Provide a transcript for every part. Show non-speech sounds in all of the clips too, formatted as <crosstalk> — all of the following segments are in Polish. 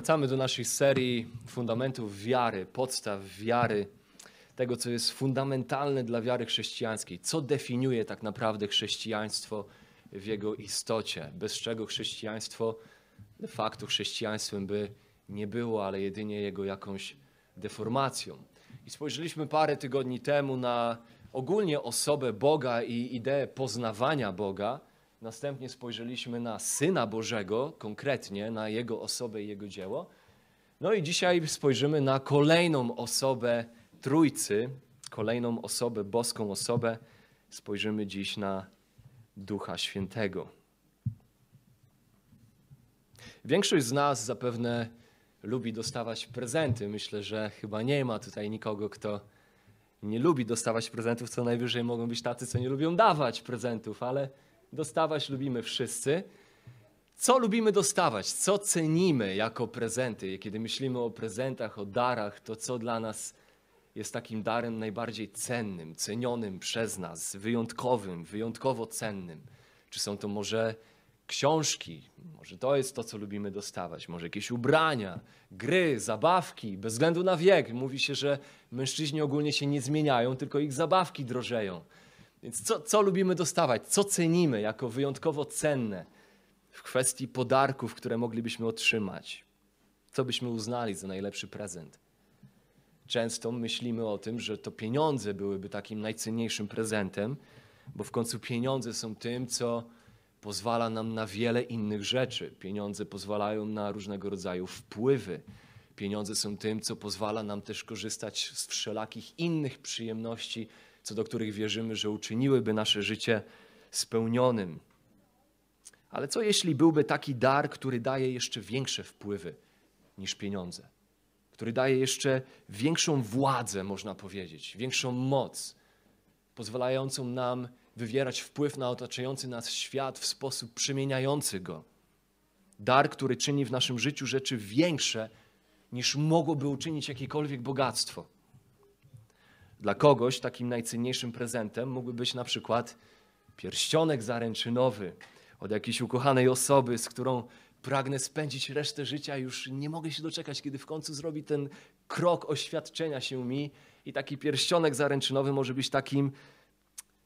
Wracamy do naszej serii fundamentów wiary, podstaw wiary, tego, co jest fundamentalne dla wiary chrześcijańskiej, co definiuje tak naprawdę chrześcijaństwo w jego istocie, bez czego chrześcijaństwo de facto chrześcijaństwem by nie było, ale jedynie jego jakąś deformacją. I spojrzeliśmy parę tygodni temu na ogólnie osobę Boga i ideę poznawania Boga. Następnie spojrzeliśmy na Syna Bożego, konkretnie na Jego osobę i Jego dzieło. No i dzisiaj spojrzymy na kolejną osobę Trójcy, kolejną osobę, boską osobę. Spojrzymy dziś na Ducha Świętego. Większość z nas zapewne lubi dostawać prezenty. Myślę, że chyba nie ma tutaj nikogo, kto nie lubi dostawać prezentów. Co najwyżej mogą być tacy, co nie lubią dawać prezentów, ale dostawać lubimy wszyscy. Co lubimy dostawać? Co cenimy jako prezenty? Kiedy myślimy o prezentach, o darach, to co dla nas jest takim darem najbardziej cennym, cenionym przez nas, wyjątkowym, wyjątkowo cennym? Czy są to może książki, może to jest to, co lubimy dostawać, może jakieś ubrania, gry, zabawki, bez względu na wiek. Mówi się, że mężczyźni ogólnie się nie zmieniają, tylko ich zabawki drożeją. Więc co, co lubimy dostawać, co cenimy jako wyjątkowo cenne w kwestii podarków, które moglibyśmy otrzymać? Co byśmy uznali za najlepszy prezent? Często myślimy o tym, że to pieniądze byłyby takim najcenniejszym prezentem, bo w końcu pieniądze są tym, co pozwala nam na wiele innych rzeczy. Pieniądze pozwalają na różnego rodzaju wpływy. Pieniądze są tym, co pozwala nam też korzystać z wszelakich innych przyjemności, co do których wierzymy, że uczyniłyby nasze życie spełnionym. Ale co jeśli byłby taki dar, który daje jeszcze większe wpływy niż pieniądze? Który daje jeszcze większą władzę, można powiedzieć, większą moc, pozwalającą nam wywierać wpływ na otaczający nas świat w sposób przemieniający go. Dar, który czyni w naszym życiu rzeczy większe niż mogłoby uczynić jakiekolwiek bogactwo. Dla kogoś takim najcenniejszym prezentem mógłby być na przykład pierścionek zaręczynowy od jakiejś ukochanej osoby, z którą pragnę spędzić resztę życia. Już nie mogę się doczekać, kiedy w końcu zrobi ten krok oświadczenia się mi. I taki pierścionek zaręczynowy może być takim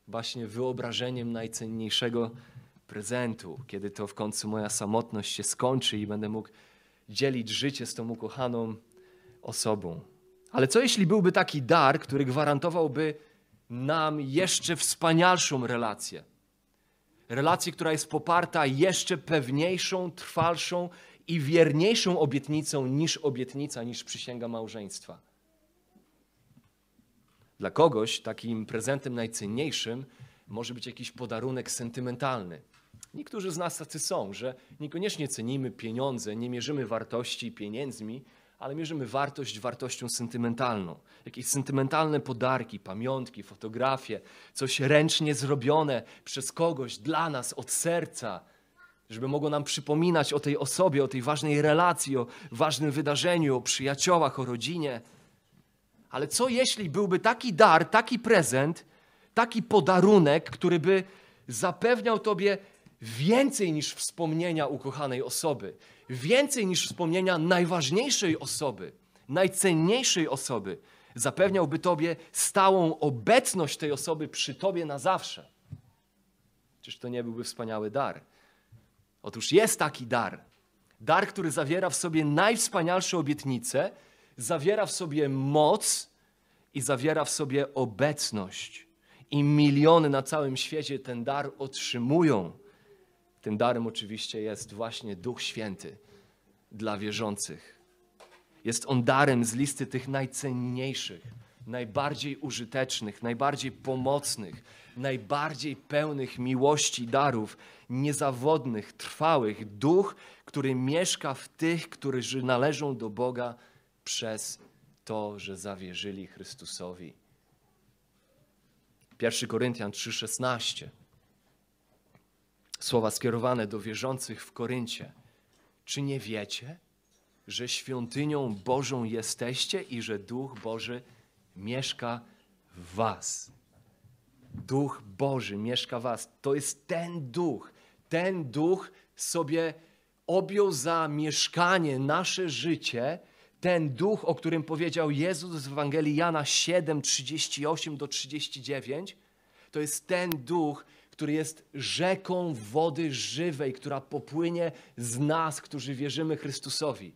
właśnie wyobrażeniem najcenniejszego prezentu, kiedy to w końcu moja samotność się skończy i będę mógł dzielić życie z tą ukochaną osobą. Ale co jeśli byłby taki dar, który gwarantowałby nam jeszcze wspanialszą relację? Relację, która jest poparta jeszcze pewniejszą, trwalszą i wierniejszą obietnicą niż obietnica, niż przysięga małżeństwa. Dla kogoś takim prezentem najcenniejszym może być jakiś podarunek sentymentalny. Niektórzy z nas tacy są, że niekoniecznie cenimy pieniądze, nie mierzymy wartości pieniędzmi, ale mierzymy wartość wartością sentymentalną. Jakieś sentymentalne podarki, pamiątki, fotografie, coś ręcznie zrobione przez kogoś, dla nas, od serca, żeby mogło nam przypominać o tej osobie, o tej ważnej relacji, o ważnym wydarzeniu, o przyjaciołach, o rodzinie. Ale co jeśli byłby taki dar, taki prezent, taki podarunek, który by zapewniał Tobie więcej niż wspomnienia ukochanej osoby, więcej niż wspomnienia najważniejszej osoby, najcenniejszej osoby, zapewniałby Tobie stałą obecność tej osoby przy Tobie na zawsze. Czyż to nie byłby wspaniały dar? Otóż jest taki dar. Dar, który zawiera w sobie najwspanialsze obietnice, zawiera w sobie moc i zawiera w sobie obecność. I miliony na całym świecie ten dar otrzymują. Tym darem oczywiście jest właśnie Duch Święty dla wierzących. Jest on darem z listy tych najcenniejszych, najbardziej użytecznych, najbardziej pomocnych, najbardziej pełnych miłości darów, niezawodnych, trwałych. Duch, który mieszka w tych, którzy należą do Boga przez to, że zawierzyli Chrystusowi. 1 Koryntian 3,16. Słowa skierowane do wierzących w Koryncie. Czy nie wiecie, że świątynią Bożą jesteście i że Duch Boży mieszka w Was? Duch Boży mieszka w Was. To jest ten duch. Ten duch sobie objął za mieszkanie nasze życie ten duch, o którym powiedział Jezus w Ewangelii Jana 7, 38 do 39, to jest ten duch, który jest rzeką wody żywej, która popłynie z nas, którzy wierzymy Chrystusowi.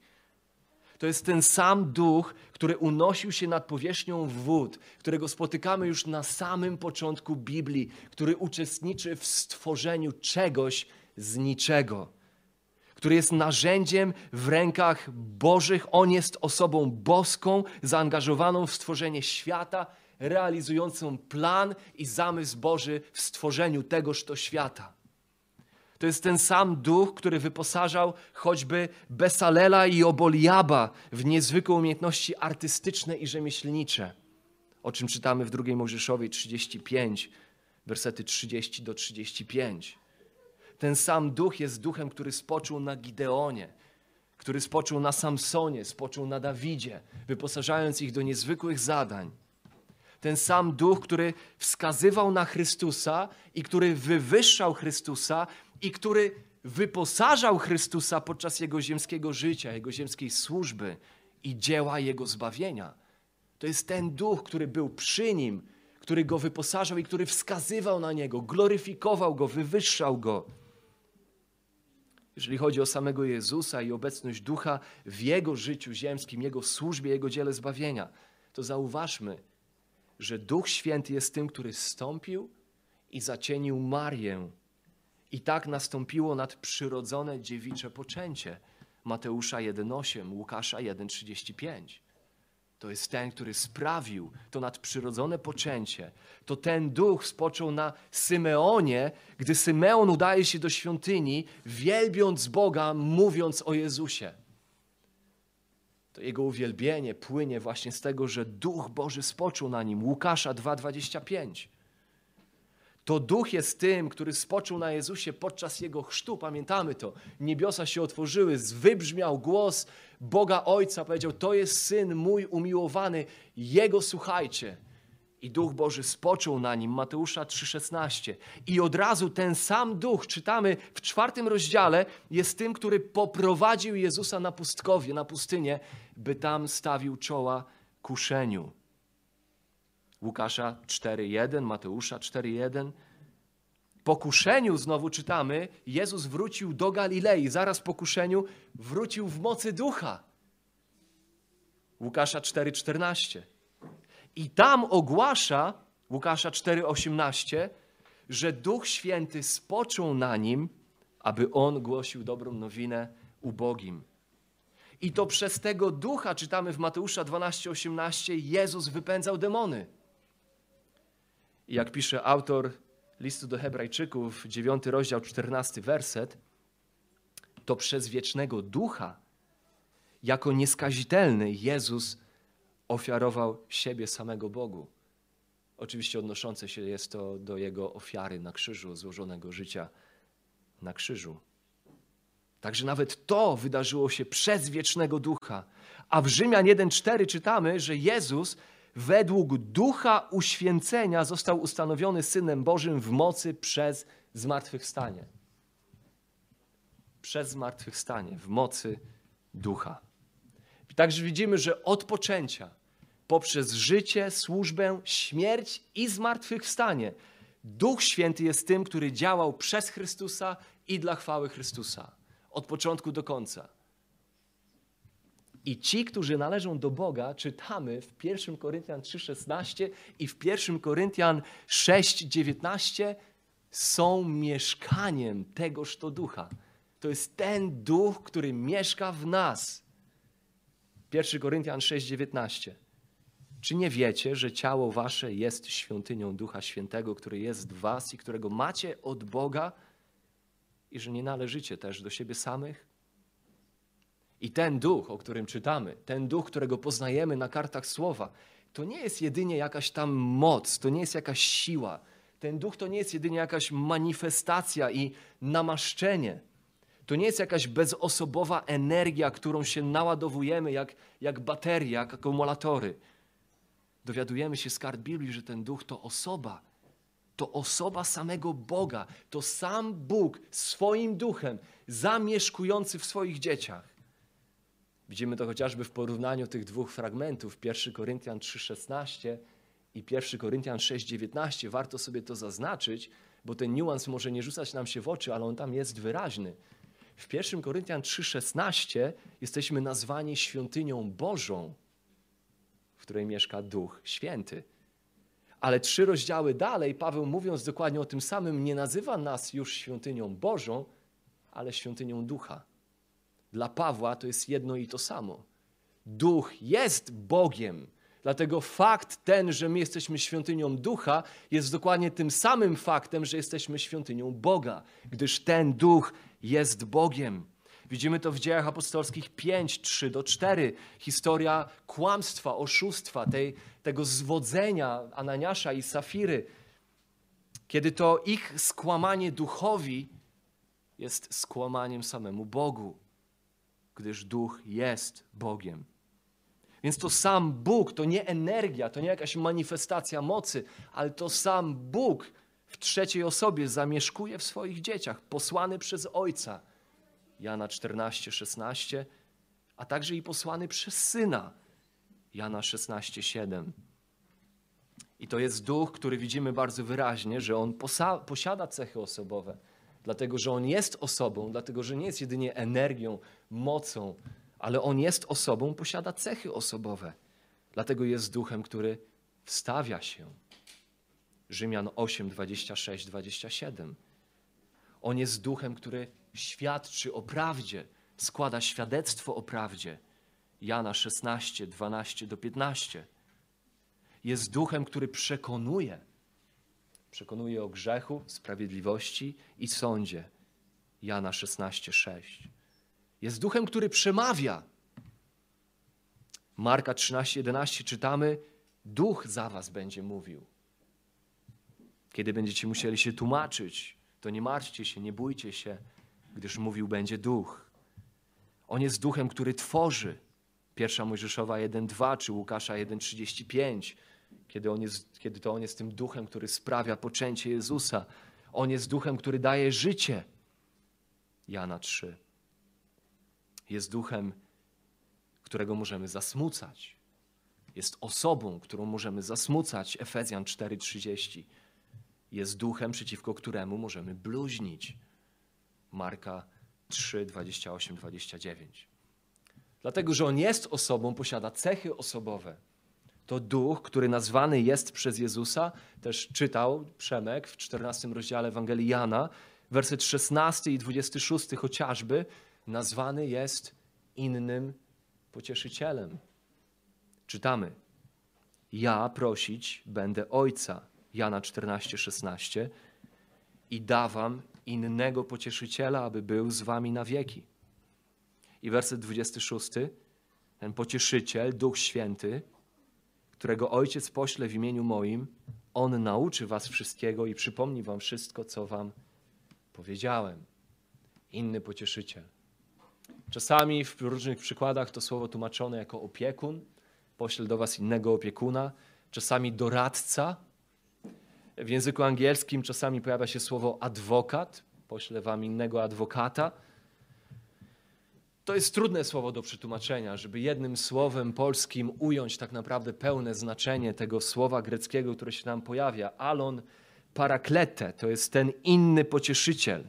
To jest ten sam duch, który unosił się nad powierzchnią wód, którego spotykamy już na samym początku Biblii, który uczestniczy w stworzeniu czegoś z niczego, który jest narzędziem w rękach Bożych. On jest osobą boską, zaangażowaną w stworzenie świata, realizującą plan i zamysł Boży w stworzeniu tegoż to świata. To jest ten sam duch, który wyposażał choćby Besalela i Oboliaba w niezwykłe umiejętności artystyczne i rzemieślnicze, o czym czytamy w 2 Mojżeszowej 35, wersety 30 do 35. Ten sam duch jest duchem, który spoczął na Gideonie, który spoczął na Samsonie, spoczął na Dawidzie, wyposażając ich do niezwykłych zadań. Ten sam duch, który wskazywał na Chrystusa i który wywyższał Chrystusa i który wyposażał Chrystusa podczas jego ziemskiego życia, jego ziemskiej służby i dzieła jego zbawienia. To jest ten duch, który był przy nim, który go wyposażał i który wskazywał na niego, gloryfikował go, wywyższał go. Jeżeli chodzi o samego Jezusa i obecność ducha w jego życiu ziemskim, jego służbie, jego dziele zbawienia, to zauważmy, że Duch Święty jest tym, który stąpił i zacienił Marię. I tak nastąpiło nadprzyrodzone dziewicze poczęcie. Mateusza 1,8, Łukasza 1,35. To jest ten, który sprawił to nadprzyrodzone poczęcie. To ten duch spoczął na Symeonie, gdy Symeon udaje się do świątyni, wielbiąc Boga, mówiąc o Jezusie to jego uwielbienie płynie właśnie z tego, że Duch Boży spoczął na nim. Łukasza 2,25. To Duch jest tym, który spoczął na Jezusie podczas Jego chrztu. Pamiętamy to. Niebiosa się otworzyły, wybrzmiał głos Boga Ojca. Powiedział, to jest Syn mój umiłowany, Jego słuchajcie i Duch Boży spoczął na nim, Mateusza 3,16. I od razu ten sam Duch, czytamy w czwartym rozdziale, jest tym, który poprowadził Jezusa na pustkowie, na pustynię, by tam stawił czoła kuszeniu. Łukasza 4,1, Mateusza 4,1. Po kuszeniu znowu czytamy, Jezus wrócił do Galilei. Zaraz po kuszeniu wrócił w mocy ducha. Łukasza 4,14. I tam ogłasza, Łukasza 4,18, że Duch Święty spoczął na nim, aby on głosił dobrą nowinę ubogim. I to przez tego ducha, czytamy w Mateusza 12:18, Jezus wypędzał demony. I jak pisze autor listu do Hebrajczyków, 9 rozdział, 14 werset, to przez wiecznego ducha, jako nieskazitelny, Jezus ofiarował siebie samego Bogu. Oczywiście odnoszące się jest to do jego ofiary na krzyżu, złożonego życia na krzyżu. Także nawet to wydarzyło się przez wiecznego ducha. A w Rzymian 1:4 czytamy, że Jezus według ducha uświęcenia został ustanowiony synem Bożym w mocy przez zmartwychwstanie. Przez zmartwychwstanie, w mocy ducha. Także widzimy, że od poczęcia, poprzez życie, służbę, śmierć i zmartwychwstanie, Duch Święty jest tym, który działał przez Chrystusa i dla chwały Chrystusa. Od początku do końca. I ci, którzy należą do Boga, czytamy w 1 Koryntian 3,16 i w 1 Koryntian 6,19, są mieszkaniem tegoż to ducha. To jest ten duch, który mieszka w nas. 1 Koryntian 6:19. Czy nie wiecie, że ciało wasze jest świątynią Ducha Świętego, który jest w was i którego macie od Boga i że nie należycie też do siebie samych? I ten duch, o którym czytamy, ten duch, którego poznajemy na kartach słowa, to nie jest jedynie jakaś tam moc, to nie jest jakaś siła. Ten duch to nie jest jedynie jakaś manifestacja i namaszczenie. To nie jest jakaś bezosobowa energia, którą się naładowujemy jak, jak baterie, jak akumulatory. Dowiadujemy się z kart Biblii, że ten duch to osoba. to osoba samego Boga, to sam Bóg swoim duchem zamieszkujący w swoich dzieciach. Widzimy to chociażby w porównaniu tych dwóch fragmentów, 1 Koryntian 3,16 i 1 Koryntian 6,19. Warto sobie to zaznaczyć, bo ten niuans może nie rzucać nam się w oczy, ale on tam jest wyraźny. W 1 Koryntian 3,16 jesteśmy nazwani świątynią Bożą, której mieszka Duch Święty. Ale trzy rozdziały dalej, Paweł mówiąc dokładnie o tym samym, nie nazywa nas już świątynią Bożą, ale świątynią Ducha. Dla Pawła to jest jedno i to samo. Duch jest Bogiem. Dlatego fakt ten, że my jesteśmy świątynią Ducha, jest dokładnie tym samym faktem, że jesteśmy świątynią Boga, gdyż ten Duch jest Bogiem. Widzimy to w dziejach apostolskich 5, 3 do 4. Historia kłamstwa, oszustwa, tej, tego zwodzenia Ananiasza i Safiry. Kiedy to ich skłamanie duchowi jest skłamaniem samemu Bogu, gdyż duch jest Bogiem. Więc to sam Bóg, to nie energia, to nie jakaś manifestacja mocy, ale to sam Bóg w trzeciej osobie zamieszkuje w swoich dzieciach, posłany przez Ojca. Jana 14, 16, a także i posłany przez Syna. Jana 16, 7. I to jest duch, który widzimy bardzo wyraźnie, że on posiada cechy osobowe, dlatego że on jest osobą, dlatego że nie jest jedynie energią, mocą, ale on jest osobą, posiada cechy osobowe. Dlatego jest duchem, który wstawia się. Rzymian 8, 26, 27. On jest duchem, który świadczy o prawdzie, składa świadectwo o prawdzie. Jana 16, 12 do 15. Jest duchem, który przekonuje. Przekonuje o grzechu, sprawiedliwości i sądzie. Jana 16, 6. Jest duchem, który przemawia. Marka 13, 11 czytamy: Duch za was będzie mówił. Kiedy będziecie musieli się tłumaczyć, to nie martwcie się, nie bójcie się, gdyż mówił będzie duch. On jest duchem, który tworzy. Pierwsza Mojżeszowa 1:2 czy Łukasza 1:35, kiedy, kiedy to on jest tym duchem, który sprawia poczęcie Jezusa. On jest duchem, który daje życie. Jana 3 jest duchem, którego możemy zasmucać. Jest osobą, którą możemy zasmucać. Efezjan 4:30. Jest duchem, przeciwko któremu możemy bluźnić. Marka 3, 28, 29. Dlatego, że on jest osobą, posiada cechy osobowe. To duch, który nazwany jest przez Jezusa, też czytał Przemek w 14 rozdziale Ewangelii Jana, werset 16 i 26 chociażby, nazwany jest innym pocieszycielem. Czytamy: Ja prosić będę Ojca, Jana 14, 16, i dawam innego pocieszyciela, aby był z wami na wieki. I werset 26. Ten pocieszyciel, Duch Święty, którego Ojciec pośle w imieniu moim, on nauczy was wszystkiego i przypomni wam wszystko, co wam powiedziałem. Inny pocieszyciel. Czasami w różnych przykładach to słowo tłumaczone jako opiekun, pośle do was innego opiekuna, czasami doradca. W języku angielskim czasami pojawia się słowo adwokat, pośle wam innego adwokata. To jest trudne słowo do przetłumaczenia, żeby jednym słowem polskim ująć tak naprawdę pełne znaczenie tego słowa greckiego, które się nam pojawia. Alon paraklete to jest ten inny pocieszyciel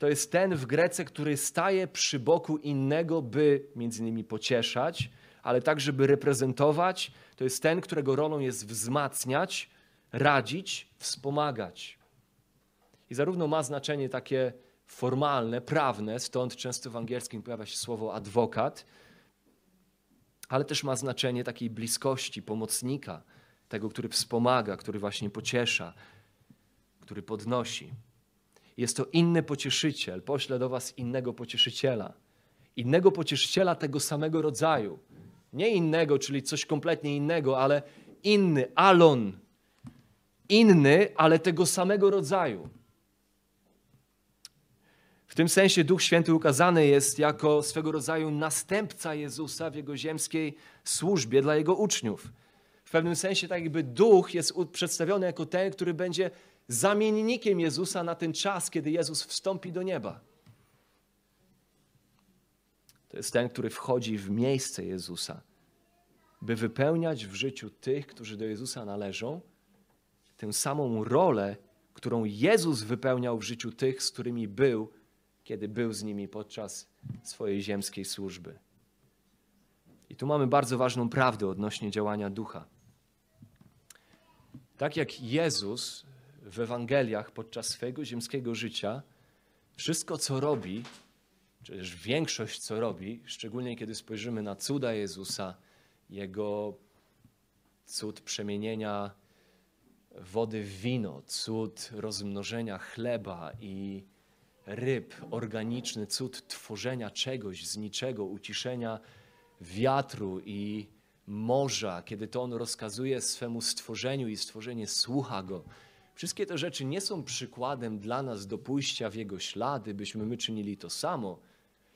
to jest ten w Grece, który staje przy boku innego, by między innymi pocieszać, ale także by reprezentować. To jest ten, którego rolą jest wzmacniać, radzić, wspomagać. I zarówno ma znaczenie takie formalne, prawne, stąd często w angielskim pojawia się słowo adwokat, ale też ma znaczenie takiej bliskości, pomocnika, tego, który wspomaga, który właśnie pociesza, który podnosi. Jest to inny pocieszyciel. Poślę do Was innego pocieszyciela. Innego pocieszyciela tego samego rodzaju. Nie innego, czyli coś kompletnie innego, ale inny, alon. Inny, ale tego samego rodzaju. W tym sensie Duch Święty ukazany jest jako swego rodzaju następca Jezusa w jego ziemskiej służbie dla jego uczniów. W pewnym sensie tak jakby Duch jest przedstawiony jako ten, który będzie zamiennikiem Jezusa na ten czas, kiedy Jezus wstąpi do nieba. To jest ten, który wchodzi w miejsce Jezusa, by wypełniać w życiu tych, którzy do Jezusa należą, tę samą rolę, którą Jezus wypełniał w życiu tych, z którymi był, kiedy był z nimi podczas swojej ziemskiej służby. I tu mamy bardzo ważną prawdę odnośnie działania ducha. Tak jak Jezus w Ewangeliach podczas swojego ziemskiego życia, wszystko co robi, czy też większość co robi, szczególnie kiedy spojrzymy na cuda Jezusa, jego cud przemienienia wody w wino, cud rozmnożenia chleba i ryb, organiczny cud tworzenia czegoś z niczego, uciszenia wiatru i morza, kiedy to on rozkazuje swemu stworzeniu i stworzenie słucha go. Wszystkie te rzeczy nie są przykładem dla nas do pójścia w jego ślady, byśmy my czynili to samo,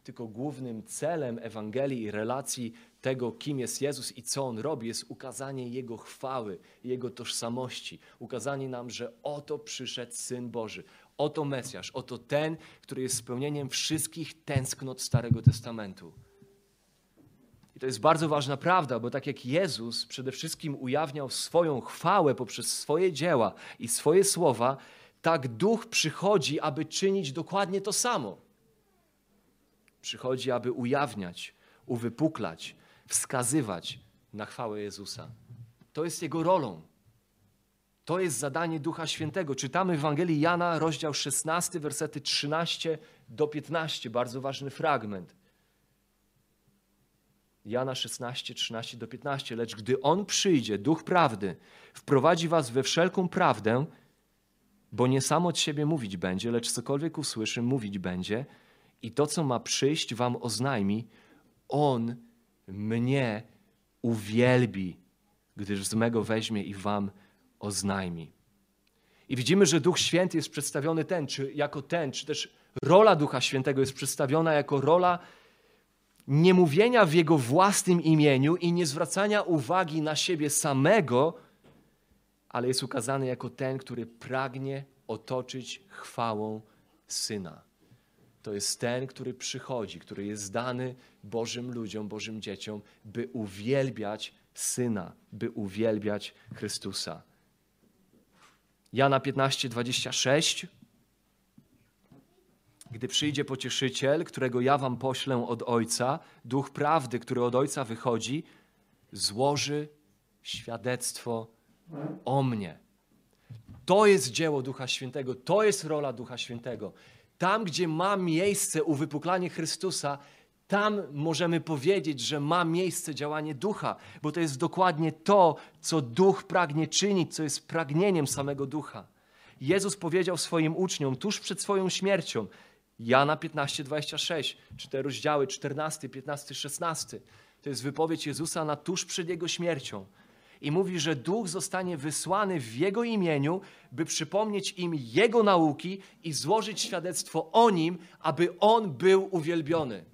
tylko głównym celem Ewangelii i relacji tego, kim jest Jezus i co On robi, jest ukazanie Jego chwały, Jego tożsamości. Ukazanie nam, że oto przyszedł Syn Boży, oto Mesjasz, oto ten, który jest spełnieniem wszystkich tęsknot Starego Testamentu. I to jest bardzo ważna prawda, bo tak jak Jezus przede wszystkim ujawniał swoją chwałę poprzez swoje dzieła i swoje słowa, tak Duch przychodzi, aby czynić dokładnie to samo. Przychodzi, aby ujawniać, uwypuklać, wskazywać na chwałę Jezusa. To jest Jego rolą. To jest zadanie Ducha Świętego. Czytamy w Ewangelii Jana, rozdział 16, wersety 13 do 15. Bardzo ważny fragment. Jana 16, 13 do 15. Lecz gdy On przyjdzie, Duch Prawdy, wprowadzi was we wszelką prawdę, bo nie sam od siebie mówić będzie, lecz cokolwiek usłyszy, mówić będzie i to, co ma przyjść, wam oznajmi, On mnie uwielbi, gdyż z mego weźmie i wam oznajmi. I widzimy, że Duch Święty jest przedstawiony ten, czy jako ten, czy też rola Ducha Świętego jest przedstawiona jako rola nie mówienia w Jego własnym imieniu i nie zwracania uwagi na siebie samego, ale jest ukazany jako ten, który pragnie otoczyć chwałą Syna. To jest ten, który przychodzi, który jest dany Bożym ludziom, Bożym dzieciom, by uwielbiać Syna, by uwielbiać Chrystusa. Jana 15, 26. Gdy przyjdzie pocieszyciel, którego ja wam poślę od Ojca, duch prawdy, który od Ojca wychodzi, złoży świadectwo o mnie. To jest dzieło Ducha Świętego, to jest rola Ducha Świętego. Tam, gdzie ma miejsce uwypuklanie Chrystusa, tam możemy powiedzieć, że ma miejsce działanie ducha, bo to jest dokładnie to, co duch pragnie czynić, co jest pragnieniem samego ducha. Jezus powiedział swoim uczniom tuż przed swoją śmiercią, Jana 15, 26, czy te rozdziały 14, 15, 16. To jest wypowiedź Jezusa na tuż przed jego śmiercią. I mówi, że duch zostanie wysłany w jego imieniu, by przypomnieć im jego nauki i złożyć świadectwo o nim, aby on był uwielbiony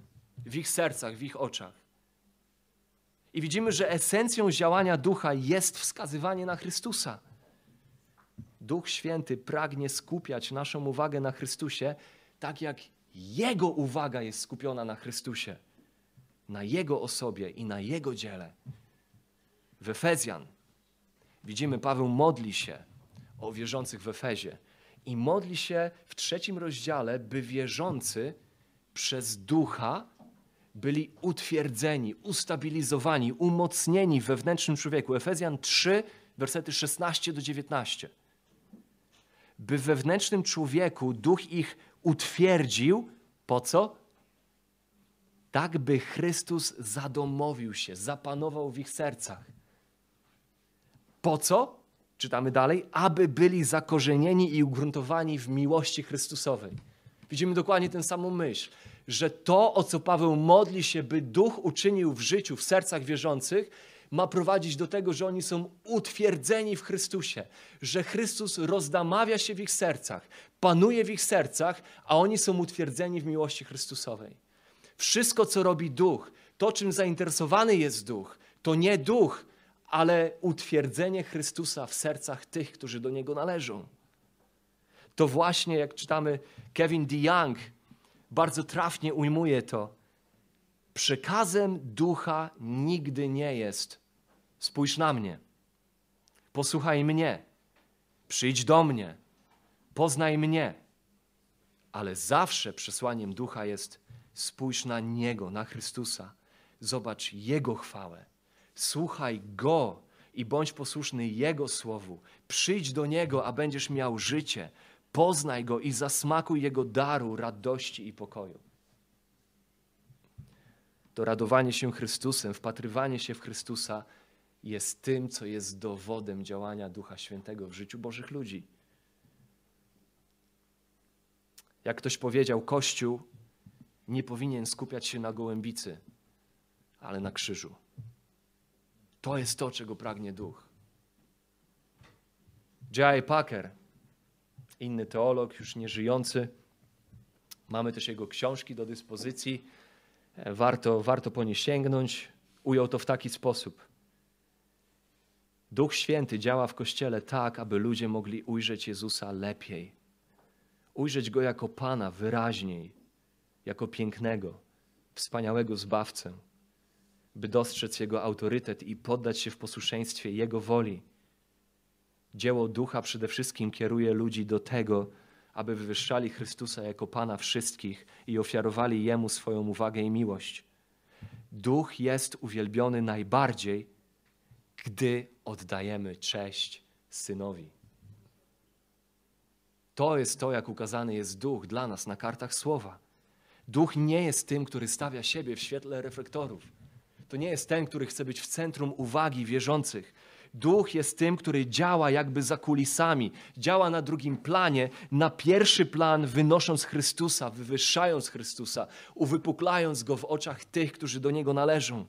w ich sercach, w ich oczach. I widzimy, że esencją działania ducha jest wskazywanie na Chrystusa. Duch Święty pragnie skupiać naszą uwagę na Chrystusie tak jak Jego uwaga jest skupiona na Chrystusie, na Jego osobie i na Jego dziele. W Efezjan widzimy, Paweł modli się o wierzących w Efezie i modli się w trzecim rozdziale, by wierzący przez ducha byli utwierdzeni, ustabilizowani, umocnieni w wewnętrznym człowieku. Efezjan 3, wersety 16 do 19. By w wewnętrznym człowieku duch ich utwierdził. Po co? Tak, by Chrystus zadomowił się, zapanował w ich sercach. Po co? Czytamy dalej, aby byli zakorzenieni i ugruntowani w miłości Chrystusowej. Widzimy dokładnie tę samą myśl, że to, o co Paweł modli się, by duch uczynił w życiu, w sercach wierzących, ma prowadzić do tego, że oni są utwierdzeni w Chrystusie, że Chrystus rozdamawia się w ich sercach, panuje w ich sercach, a oni są utwierdzeni w miłości Chrystusowej. Wszystko, co robi duch, to czym zainteresowany jest duch, to nie duch, ale utwierdzenie Chrystusa w sercach tych, którzy do niego należą. To właśnie, jak czytamy, Kevin DeYoung bardzo trafnie ujmuje to. Przekazem ducha nigdy nie jest spójrz na mnie, posłuchaj mnie, przyjdź do mnie, poznaj mnie. Ale zawsze przesłaniem ducha jest spójrz na Niego, na Chrystusa. Zobacz Jego chwałę. Słuchaj Go i bądź posłuszny Jego słowu. Przyjdź do Niego, a będziesz miał życie. Poznaj Go i zasmakuj Jego daru, radości i pokoju. To radowanie się Chrystusem, wpatrywanie się w Chrystusa jest tym, co jest dowodem działania Ducha Świętego w życiu Bożych ludzi. Jak ktoś powiedział, Kościół nie powinien skupiać się na gołębicy, ale na krzyżu. To jest to, czego pragnie duch. J.I. Packer, inny teolog, już nieżyjący, mamy też jego książki do dyspozycji, warto, warto po nie sięgnąć. Ujął to w taki sposób. Duch Święty działa w Kościele tak, aby ludzie mogli ujrzeć Jezusa lepiej. Ujrzeć Go jako Pana wyraźniej, jako pięknego, wspaniałego Zbawcę, by dostrzec Jego autorytet i poddać się w posłuszeństwie Jego woli. Dzieło Ducha przede wszystkim kieruje ludzi do tego, aby wywyższali Chrystusa jako Pana wszystkich i ofiarowali Jemu swoją uwagę i miłość. Duch jest uwielbiony najbardziej, gdy oddajemy cześć Synowi. To jest to, jak ukazany jest Duch dla nas na kartach Słowa. Duch nie jest tym, który stawia siebie w świetle reflektorów. To nie jest ten, który chce być w centrum uwagi wierzących. Duch jest tym, który działa jakby za kulisami, działa na drugim planie, na pierwszy plan wynosząc Chrystusa, wywyższając Chrystusa, uwypuklając go w oczach tych, którzy do niego należą.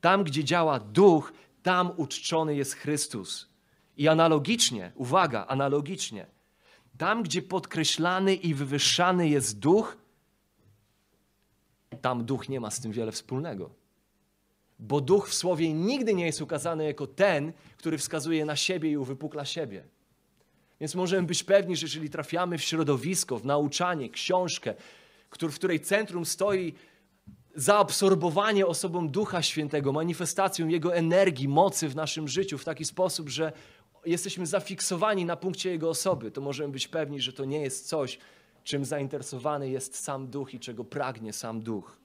Tam, gdzie działa Duch, tam uczczony jest Chrystus. I analogicznie, uwaga, analogicznie, tam, gdzie podkreślany i wywyższany jest duch, tam duch nie ma z tym wiele wspólnego. Bo duch w słowie nigdy nie jest ukazany jako ten, który wskazuje na siebie i uwypukla siebie. Więc możemy być pewni, że jeżeli trafiamy w środowisko, w nauczanie, książkę, w której centrum stoi zaabsorbowanie osobą Ducha Świętego, manifestacją Jego energii, mocy w naszym życiu w taki sposób, że jesteśmy zafiksowani na punkcie Jego osoby, to możemy być pewni, że to nie jest coś, czym zainteresowany jest sam Duch i czego pragnie sam Duch.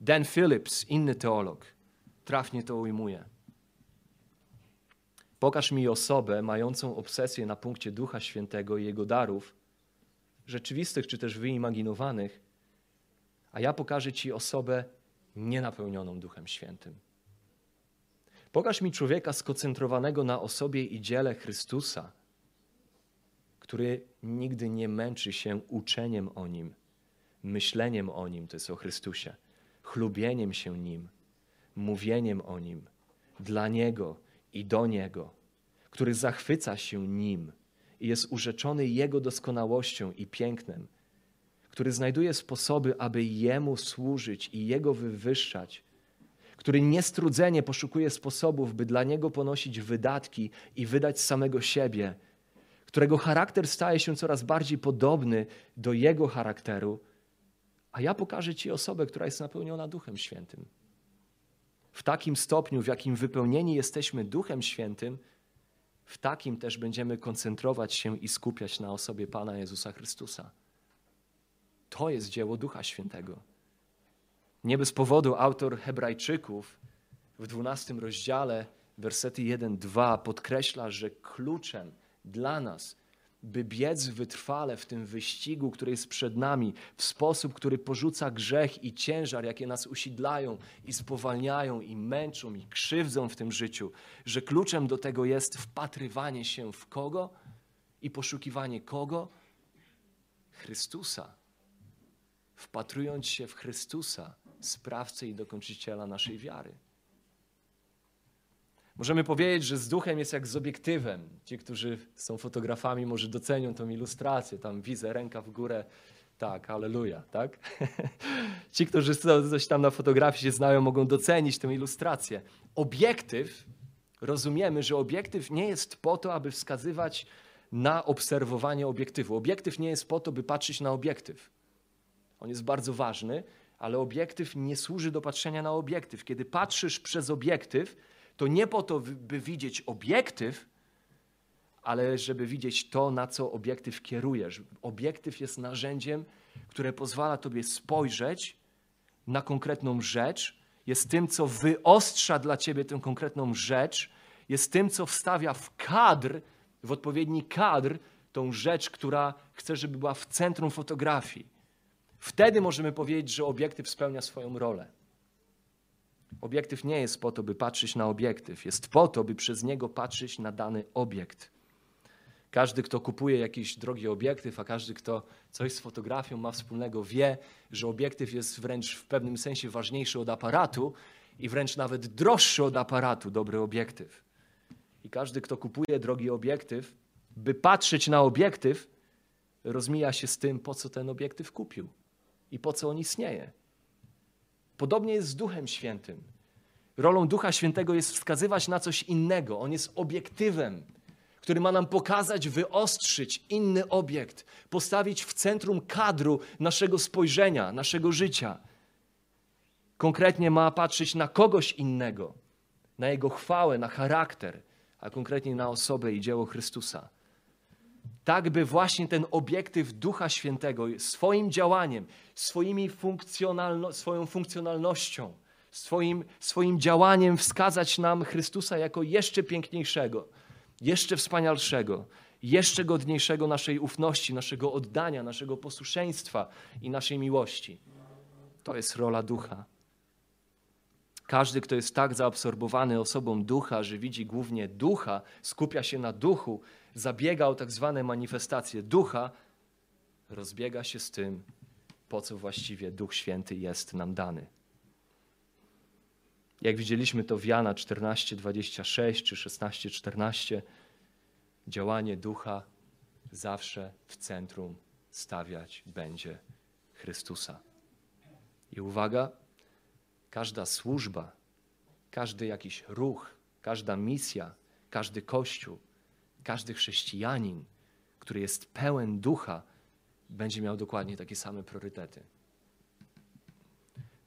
Dan Phillips, inny teolog, trafnie to ujmuje. Pokaż mi osobę mającą obsesję na punkcie Ducha Świętego i Jego darów, rzeczywistych czy też wyimaginowanych, a ja pokażę Ci osobę nienapełnioną Duchem Świętym. Pokaż mi człowieka skoncentrowanego na osobie i dziele Chrystusa, który nigdy nie męczy się uczeniem o Nim, myśleniem o Nim, to jest o Chrystusie, chlubieniem się Nim, mówieniem o Nim, dla Niego i do Niego, który zachwyca się Nim i jest urzeczony Jego doskonałością i pięknem, który znajduje sposoby, aby Jemu służyć i Jego wywyższać, który niestrudzenie poszukuje sposobów, by dla Niego ponosić wydatki i wydać samego siebie, którego charakter staje się coraz bardziej podobny do Jego charakteru, a ja pokażę Ci osobę, która jest napełniona Duchem Świętym. W takim stopniu, w jakim wypełnieni jesteśmy Duchem Świętym, w takim też będziemy koncentrować się i skupiać na osobie Pana Jezusa Chrystusa. To jest dzieło Ducha Świętego. Nie bez powodu autor Hebrajczyków w 12 rozdziale, wersety 1-2 podkreśla, że kluczem dla nas, by biec wytrwale w tym wyścigu, który jest przed nami, w sposób, który porzuca grzech i ciężar, jakie nas usidlają i spowalniają, i męczą, i krzywdzą w tym życiu, że kluczem do tego jest wpatrywanie się w kogo i poszukiwanie kogo? Chrystusa wpatrując się w Chrystusa, sprawcę i dokończyciela naszej wiary. Możemy powiedzieć, że z duchem jest jak z obiektywem. Ci, którzy są fotografami, może docenią tą ilustrację. Tam widzę ręka w górę. Tak, halleluja, tak? <laughs> Ci, którzy coś tam na fotografii się znają, mogą docenić tę ilustrację. Obiektyw, rozumiemy, że obiektyw nie jest po to, aby wskazywać na obserwowanie obiektywu. Obiektyw nie jest po to, by patrzeć na obiektyw. On jest bardzo ważny, ale obiektyw nie służy do patrzenia na obiektyw. Kiedy patrzysz przez obiektyw, to nie po to, by widzieć obiektyw, ale żeby widzieć to, na co obiektyw kierujesz. Obiektyw jest narzędziem, które pozwala tobie spojrzeć na konkretną rzecz, jest tym, co wyostrza dla ciebie tę konkretną rzecz, jest tym, co wstawia w kadr, w odpowiedni kadr, tą rzecz, która chce, żeby była w centrum fotografii. Wtedy możemy powiedzieć, że obiektyw spełnia swoją rolę. Obiektyw nie jest po to, by patrzeć na obiektyw, jest po to, by przez niego patrzeć na dany obiekt. Każdy, kto kupuje jakiś drogi obiektyw, a każdy, kto coś z fotografią ma wspólnego, wie, że obiektyw jest wręcz w pewnym sensie ważniejszy od aparatu i wręcz nawet droższy od aparatu, dobry obiektyw. I każdy, kto kupuje drogi obiektyw, by patrzeć na obiektyw, rozmija się z tym, po co ten obiektyw kupił i po co on istnieje. Podobnie jest z Duchem Świętym. Rolą Ducha Świętego jest wskazywać na coś innego. On jest obiektywem, który ma nam pokazać, wyostrzyć inny obiekt, postawić w centrum kadru naszego spojrzenia, naszego życia. Konkretnie ma patrzeć na kogoś innego, na jego chwałę, na charakter, a konkretnie na osobę i dzieło Chrystusa. Tak, by właśnie ten obiektyw Ducha Świętego swoim działaniem, swoimi funkcjonalno, swoją funkcjonalnością, swoim, swoim działaniem wskazać nam Chrystusa jako jeszcze piękniejszego, jeszcze wspanialszego, jeszcze godniejszego naszej ufności, naszego oddania, naszego posłuszeństwa i naszej miłości. To jest rola ducha. Każdy, kto jest tak zaabsorbowany osobą ducha, że widzi głównie ducha, skupia się na duchu, zabiega o tak zwane manifestacje ducha, rozbiega się z tym, po co właściwie Duch Święty jest nam dany. Jak widzieliśmy to w Jana 14:26 czy 16:14, działanie ducha zawsze w centrum stawiać będzie Chrystusa. I uwaga, każda służba, każdy jakiś ruch, każda misja, każdy kościół, każdy chrześcijanin, który jest pełen ducha, będzie miał dokładnie takie same priorytety.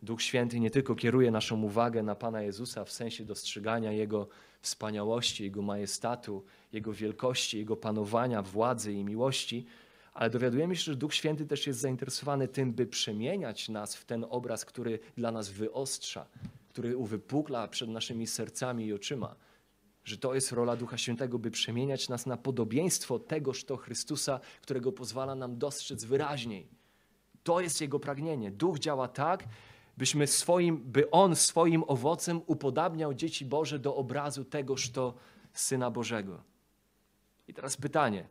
Duch Święty nie tylko kieruje naszą uwagę na Pana Jezusa w sensie dostrzegania Jego wspaniałości, Jego majestatu, Jego wielkości, Jego panowania, władzy i miłości, ale dowiadujemy się, że Duch Święty też jest zainteresowany tym, by przemieniać nas w ten obraz, który dla nas wyostrza, który uwypukla przed naszymi sercami i oczyma. Że to jest rola Ducha Świętego, by przemieniać nas na podobieństwo tegoż to Chrystusa, którego pozwala nam dostrzec wyraźniej. To jest Jego pragnienie. Duch działa tak, byśmy swoim, by On swoim owocem upodabniał dzieci Boże do obrazu tegoż to Syna Bożego. I teraz pytanie.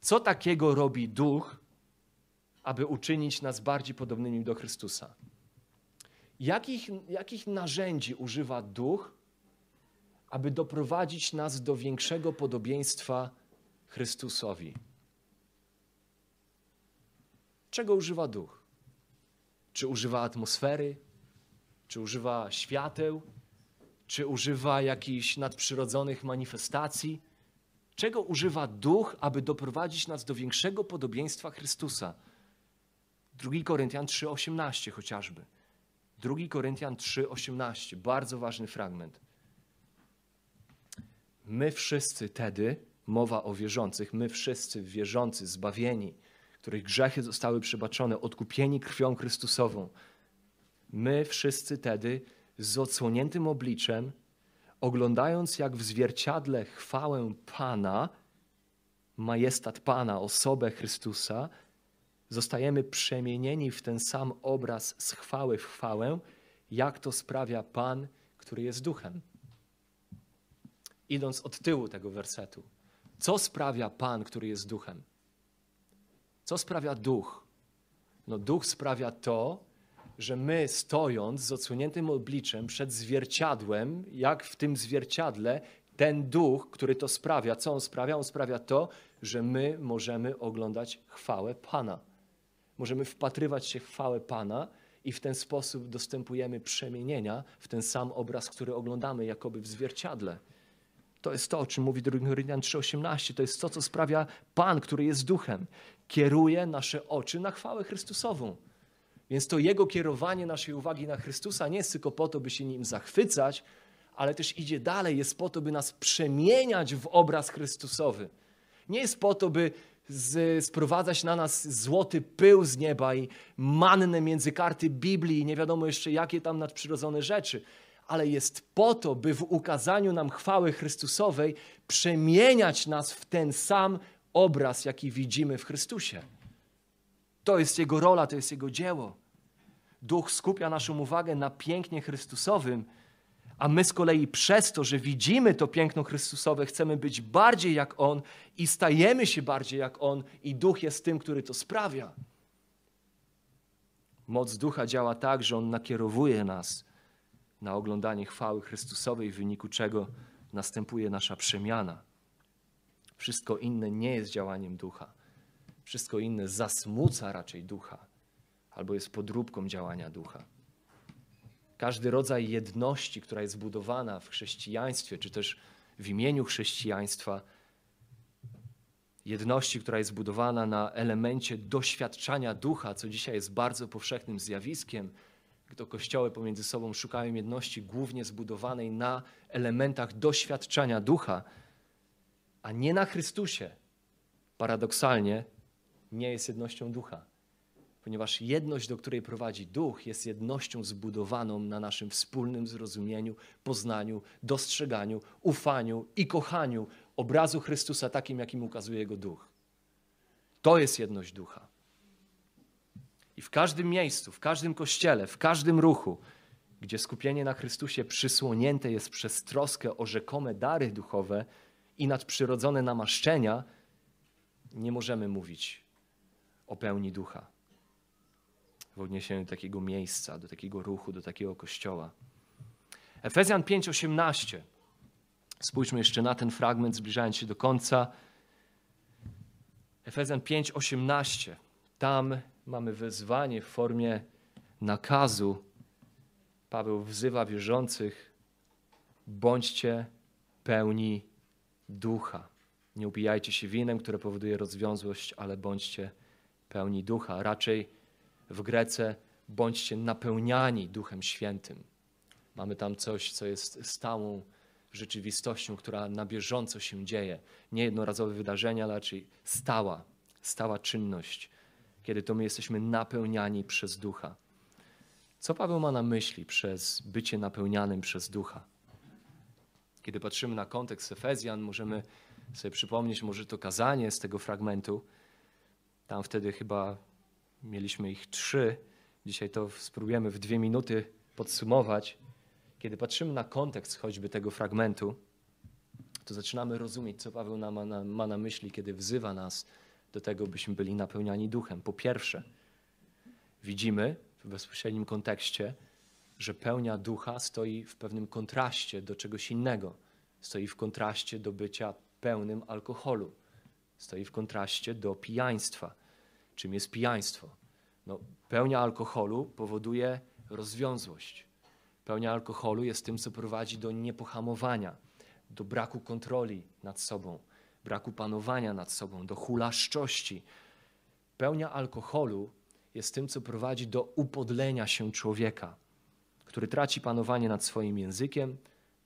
Co takiego robi Duch, aby uczynić nas bardziej podobnymi do Chrystusa? Jakich, jakich narzędzi używa Duch, aby doprowadzić nas do większego podobieństwa Chrystusowi? Czego używa Duch? Czy używa atmosfery? Czy używa świateł? Czy używa jakichś nadprzyrodzonych manifestacji? Czego używa duch, aby doprowadzić nas do większego podobieństwa Chrystusa? 2 Koryntian 3:18 chociażby. 2 Koryntian 3:18, bardzo ważny fragment. My wszyscy tedy, mowa o wierzących, my wszyscy wierzący, zbawieni, których grzechy zostały przebaczone, odkupieni krwią Chrystusową. My wszyscy tedy z odsłoniętym obliczem, oglądając jak w zwierciadle chwałę Pana, majestat Pana, osobę Chrystusa, zostajemy przemienieni w ten sam obraz z chwały w chwałę, jak to sprawia Pan, który jest duchem. Idąc od tyłu tego wersetu, co sprawia Pan, który jest duchem? Co sprawia duch? No, duch sprawia to, że my stojąc z odsłoniętym obliczem przed zwierciadłem, jak w tym zwierciadle, ten duch, który to sprawia, co on sprawia? On sprawia to, że my możemy oglądać chwałę Pana. Możemy wpatrywać się w chwałę Pana i w ten sposób dostępujemy przemienienia w ten sam obraz, który oglądamy jakoby w zwierciadle. To jest to, o czym mówi 2 Koryntian 3,18. To jest to, co sprawia Pan, który jest duchem. Kieruje nasze oczy na chwałę Chrystusową. Więc to Jego kierowanie naszej uwagi na Chrystusa nie jest tylko po to, by się nim zachwycać, ale też idzie dalej, jest po to, by nas przemieniać w obraz Chrystusowy. Nie jest po to, by z, sprowadzać na nas złoty pył z nieba i mannę między karty Biblii i nie wiadomo jeszcze jakie tam nadprzyrodzone rzeczy, ale jest po to, by w ukazaniu nam chwały Chrystusowej przemieniać nas w ten sam obraz, jaki widzimy w Chrystusie. To jest Jego rola, to jest Jego dzieło. Duch skupia naszą uwagę na pięknie Chrystusowym, a my z kolei przez to, że widzimy to piękno Chrystusowe, chcemy być bardziej jak On i stajemy się bardziej jak On, i Duch jest tym, który to sprawia. Moc Ducha działa tak, że On nakierowuje nas na oglądanie chwały Chrystusowej, w wyniku czego następuje nasza przemiana. Wszystko inne nie jest działaniem Ducha. Wszystko inne zasmuca raczej Ducha, albo jest podróbką działania Ducha. Każdy rodzaj jedności, która jest zbudowana w chrześcijaństwie, czy też w imieniu chrześcijaństwa, jedności, która jest zbudowana na elemencie doświadczania ducha, co dzisiaj jest bardzo powszechnym zjawiskiem, gdy kościoły pomiędzy sobą szukają jedności głównie zbudowanej na elementach doświadczania ducha, a nie na Chrystusie. Paradoksalnie nie jest jednością ducha ponieważ jedność, do której prowadzi duch, jest jednością zbudowaną na naszym wspólnym zrozumieniu, poznaniu, dostrzeganiu, ufaniu i kochaniu obrazu Chrystusa takim, jakim ukazuje jego duch. To jest jedność ducha. I w każdym miejscu, w każdym kościele, w każdym ruchu, gdzie skupienie na Chrystusie przysłonięte jest przez troskę o rzekome dary duchowe i nadprzyrodzone namaszczenia, nie możemy mówić o pełni ducha w odniesieniu do takiego miejsca, do takiego ruchu, do takiego kościoła. Efezjan 5:18. Spójrzmy jeszcze na ten fragment, zbliżając się do końca. Efezjan 5:18. Tam mamy wezwanie w formie nakazu. Paweł wzywa wierzących: bądźcie pełni ducha. Nie upijajcie się winem, które powoduje rozwiązłość, ale bądźcie pełni ducha. Raczej w Grece bądźcie napełniani Duchem Świętym. Mamy tam coś, co jest stałą rzeczywistością, która na bieżąco się dzieje. Nie jednorazowe wydarzenia, ale raczej stała, stała czynność, kiedy to my jesteśmy napełniani przez Ducha. Co Paweł ma na myśli przez bycie napełnianym przez Ducha? Kiedy patrzymy na kontekst Efezjan, możemy sobie przypomnieć może to kazanie z tego fragmentu. Tam wtedy chyba Mieliśmy ich trzy. Dzisiaj to spróbujemy w dwie minuty podsumować. Kiedy patrzymy na kontekst choćby tego fragmentu, to zaczynamy rozumieć, co Paweł ma na, ma na myśli, kiedy wzywa nas do tego, byśmy byli napełniani duchem. Po pierwsze, widzimy w bezpośrednim kontekście, że pełnia ducha stoi w pewnym kontraście do czegoś innego. Stoi w kontraście do bycia pełnym alkoholu. Stoi w kontraście do pijaństwa czym jest pijaństwo. No, pełnia alkoholu powoduje rozwiązłość. Pełnia alkoholu jest tym, co prowadzi do niepohamowania, do braku kontroli nad sobą, braku panowania nad sobą, do hulaszczości. Pełnia alkoholu jest tym, co prowadzi do upodlenia się człowieka, który traci panowanie nad swoim językiem,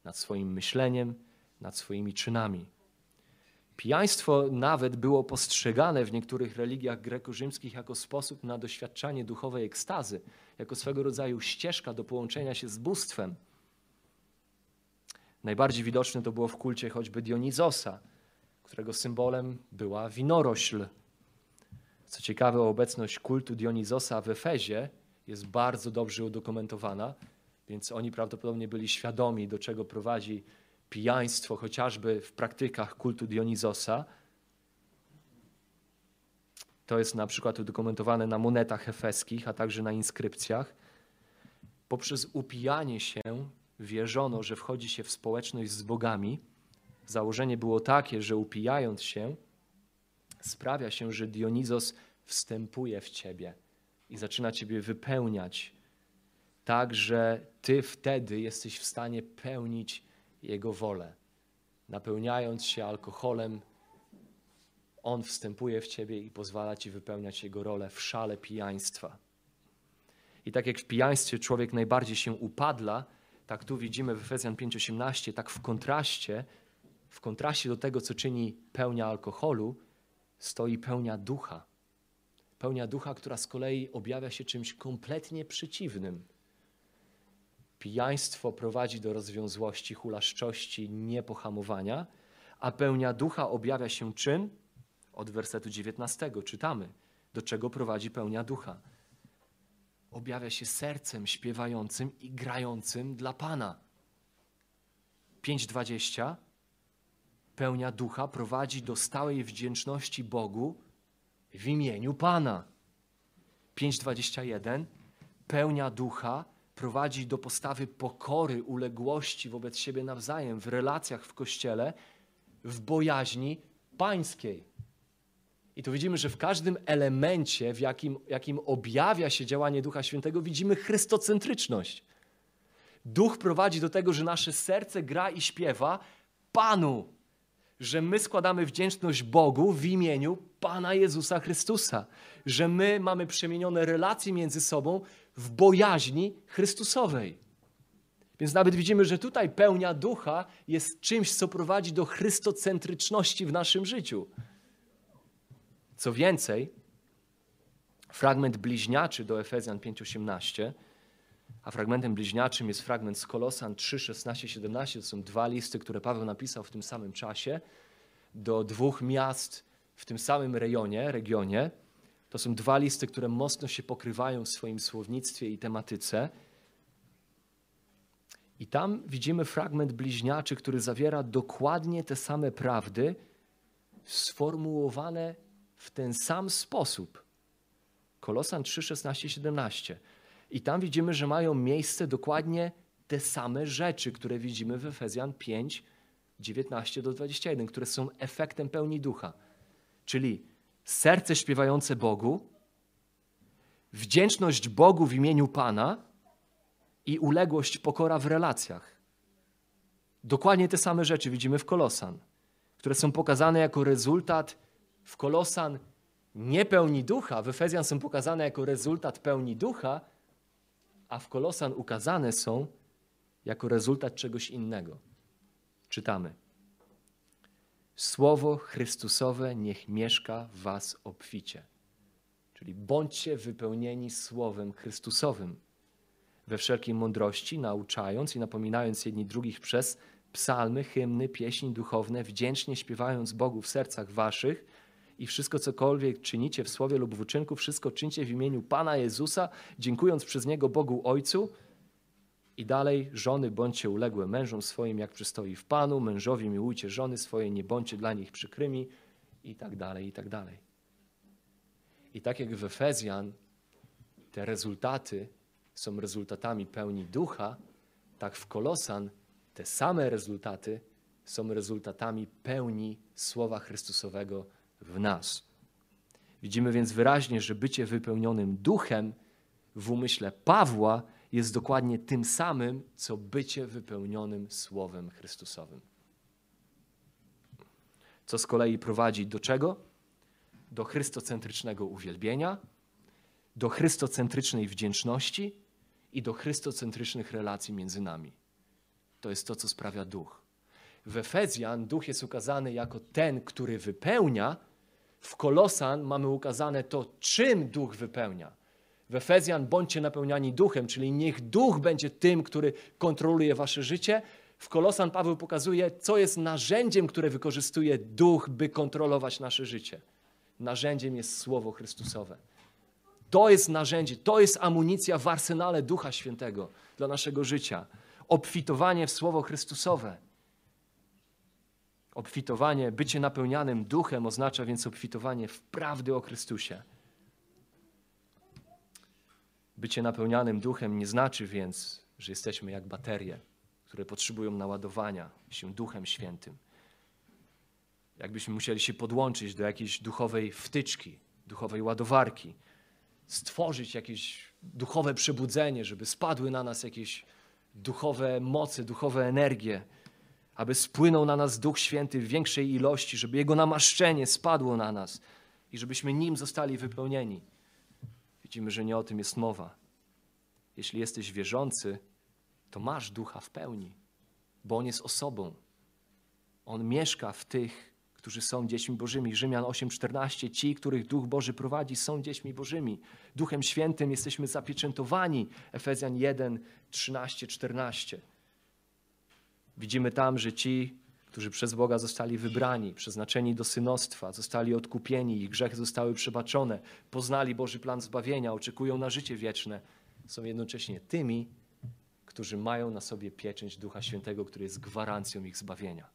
nad swoim myśleniem, nad swoimi czynami. Pijaństwo nawet było postrzegane w niektórych religiach greko-rzymskich jako sposób na doświadczanie duchowej ekstazy, jako swego rodzaju ścieżka do połączenia się z bóstwem. Najbardziej widoczne to było w kulcie choćby Dionizosa, którego symbolem była winorośl. Co ciekawe, obecność kultu Dionizosa w Efezie jest bardzo dobrze udokumentowana, więc oni prawdopodobnie byli świadomi, do czego prowadzi pijaństwo, chociażby w praktykach kultu Dionizosa. To jest na przykład udokumentowane na monetach efeskich, a także na inskrypcjach. Poprzez upijanie się wierzono, że wchodzi się w społeczność z bogami. Założenie było takie, że upijając się, sprawia się, że Dionizos wstępuje w ciebie i zaczyna ciebie wypełniać, tak że ty wtedy jesteś w stanie pełnić jego wolę. napełniając się alkoholem, on wstępuje w ciebie i pozwala ci wypełniać jego rolę w szale pijaństwa. I tak jak w pijaństwie człowiek najbardziej się upadla, tak tu widzimy w Efezjan 5:18, tak w kontraście, w kontraście do tego, co czyni pełnia alkoholu, stoi pełnia ducha. Pełnia ducha, która z kolei objawia się czymś kompletnie przeciwnym. Pijaństwo prowadzi do rozwiązłości, hulaszczości, niepohamowania, a pełnia ducha objawia się czym? Od wersetu 19 czytamy, do czego prowadzi pełnia ducha. Objawia się sercem śpiewającym i grającym dla Pana. 5:20 Pełnia ducha prowadzi do stałej wdzięczności Bogu w imieniu Pana. 5:21 Pełnia ducha prowadzi do postawy pokory, uległości wobec siebie nawzajem w relacjach w kościele, w bojaźni pańskiej. I tu widzimy, że w każdym elemencie, w jakim, jakim objawia się działanie Ducha Świętego, widzimy chrystocentryczność. Duch prowadzi do tego, że nasze serce gra i śpiewa Panu, że my składamy wdzięczność Bogu w imieniu Pana Jezusa Chrystusa, że my mamy przemienione relacje między sobą w bojaźni Chrystusowej. Więc nawet widzimy, że tutaj pełnia ducha jest czymś, co prowadzi do chrystocentryczności w naszym życiu. Co więcej, fragment bliźniaczy do Efezjan 5:18, a fragmentem bliźniaczym jest fragment z Kolosan 3, 16, 17. To są dwa listy, które Paweł napisał w tym samym czasie do dwóch miast w tym samym rejonie, regionie. To są dwa listy, które mocno się pokrywają w swoim słownictwie i tematyce. I tam widzimy fragment bliźniaczy, który zawiera dokładnie te same prawdy, sformułowane w ten sam sposób. Kolosan 3, 16, 17. I tam widzimy, że mają miejsce dokładnie te same rzeczy, które widzimy w Efezjan 5, 19 do 21, które są efektem pełni ducha. Czyli serce śpiewające Bogu, wdzięczność Bogu w imieniu Pana i uległość, pokora w relacjach. Dokładnie te same rzeczy widzimy w Kolosan, które są pokazane jako rezultat w Kolosan nie pełni ducha, w Efezjan są pokazane jako rezultat pełni ducha, a w Kolosan ukazane są jako rezultat czegoś innego. Czytamy. Słowo Chrystusowe niech mieszka w was obficie. Czyli bądźcie wypełnieni Słowem Chrystusowym we wszelkiej mądrości, nauczając i napominając jedni drugich przez psalmy, hymny, pieśni duchowne, wdzięcznie śpiewając Bogu w sercach waszych i wszystko cokolwiek czynicie w słowie lub w uczynku, wszystko czyńcie w imieniu Pana Jezusa, dziękując przez Niego Bogu Ojcu. I dalej, żony bądźcie uległe mężom swoim, jak przystoi w Panu, mężowie miłujcie żony swoje, nie bądźcie dla nich przykrymi i tak dalej, i tak dalej. I tak jak w Efezjan te rezultaty są rezultatami pełni ducha, tak w Kolosan te same rezultaty są rezultatami pełni Słowa Chrystusowego w nas. Widzimy więc wyraźnie, że bycie wypełnionym duchem w umyśle Pawła jest dokładnie tym samym, co bycie wypełnionym Słowem Chrystusowym. Co z kolei prowadzi do czego? Do chrystocentrycznego uwielbienia, do chrystocentrycznej wdzięczności i do chrystocentrycznych relacji między nami. To jest to, co sprawia duch. W Efezjan duch jest ukazany jako ten, który wypełnia, w Kolosan mamy ukazane to, czym duch wypełnia. W Efezjan bądźcie napełniani duchem, czyli niech duch będzie tym, który kontroluje wasze życie. W Kolosan Paweł pokazuje, co jest narzędziem, które wykorzystuje duch, by kontrolować nasze życie. Narzędziem jest Słowo Chrystusowe. To jest narzędzie, to jest amunicja w arsenale Ducha Świętego dla naszego życia. Obfitowanie w Słowo Chrystusowe. Obfitowanie, bycie napełnianym duchem oznacza więc obfitowanie w prawdy o Chrystusie. Bycie napełnianym duchem nie znaczy więc, że jesteśmy jak baterie, które potrzebują naładowania się Duchem Świętym. Jakbyśmy musieli się podłączyć do jakiejś duchowej wtyczki, duchowej ładowarki, stworzyć jakieś duchowe przebudzenie, żeby spadły na nas jakieś duchowe moce, duchowe energie aby spłynął na nas Duch Święty w większej ilości, żeby Jego namaszczenie spadło na nas i żebyśmy Nim zostali wypełnieni. Widzimy, że nie o tym jest mowa. Jeśli jesteś wierzący, to masz Ducha w pełni, bo On jest osobą. On mieszka w tych, którzy są dziećmi Bożymi. Rzymian 8:14. Ci, których Duch Boży prowadzi, są dziećmi Bożymi. Duchem Świętym jesteśmy zapieczętowani. Efezjan 1, 13, 14. Widzimy tam, że ci, którzy przez Boga zostali wybrani, przeznaczeni do synostwa, zostali odkupieni, ich grzechy zostały przebaczone, poznali Boży plan zbawienia, oczekują na życie wieczne, są jednocześnie tymi, którzy mają na sobie pieczęć Ducha Świętego, który jest gwarancją ich zbawienia.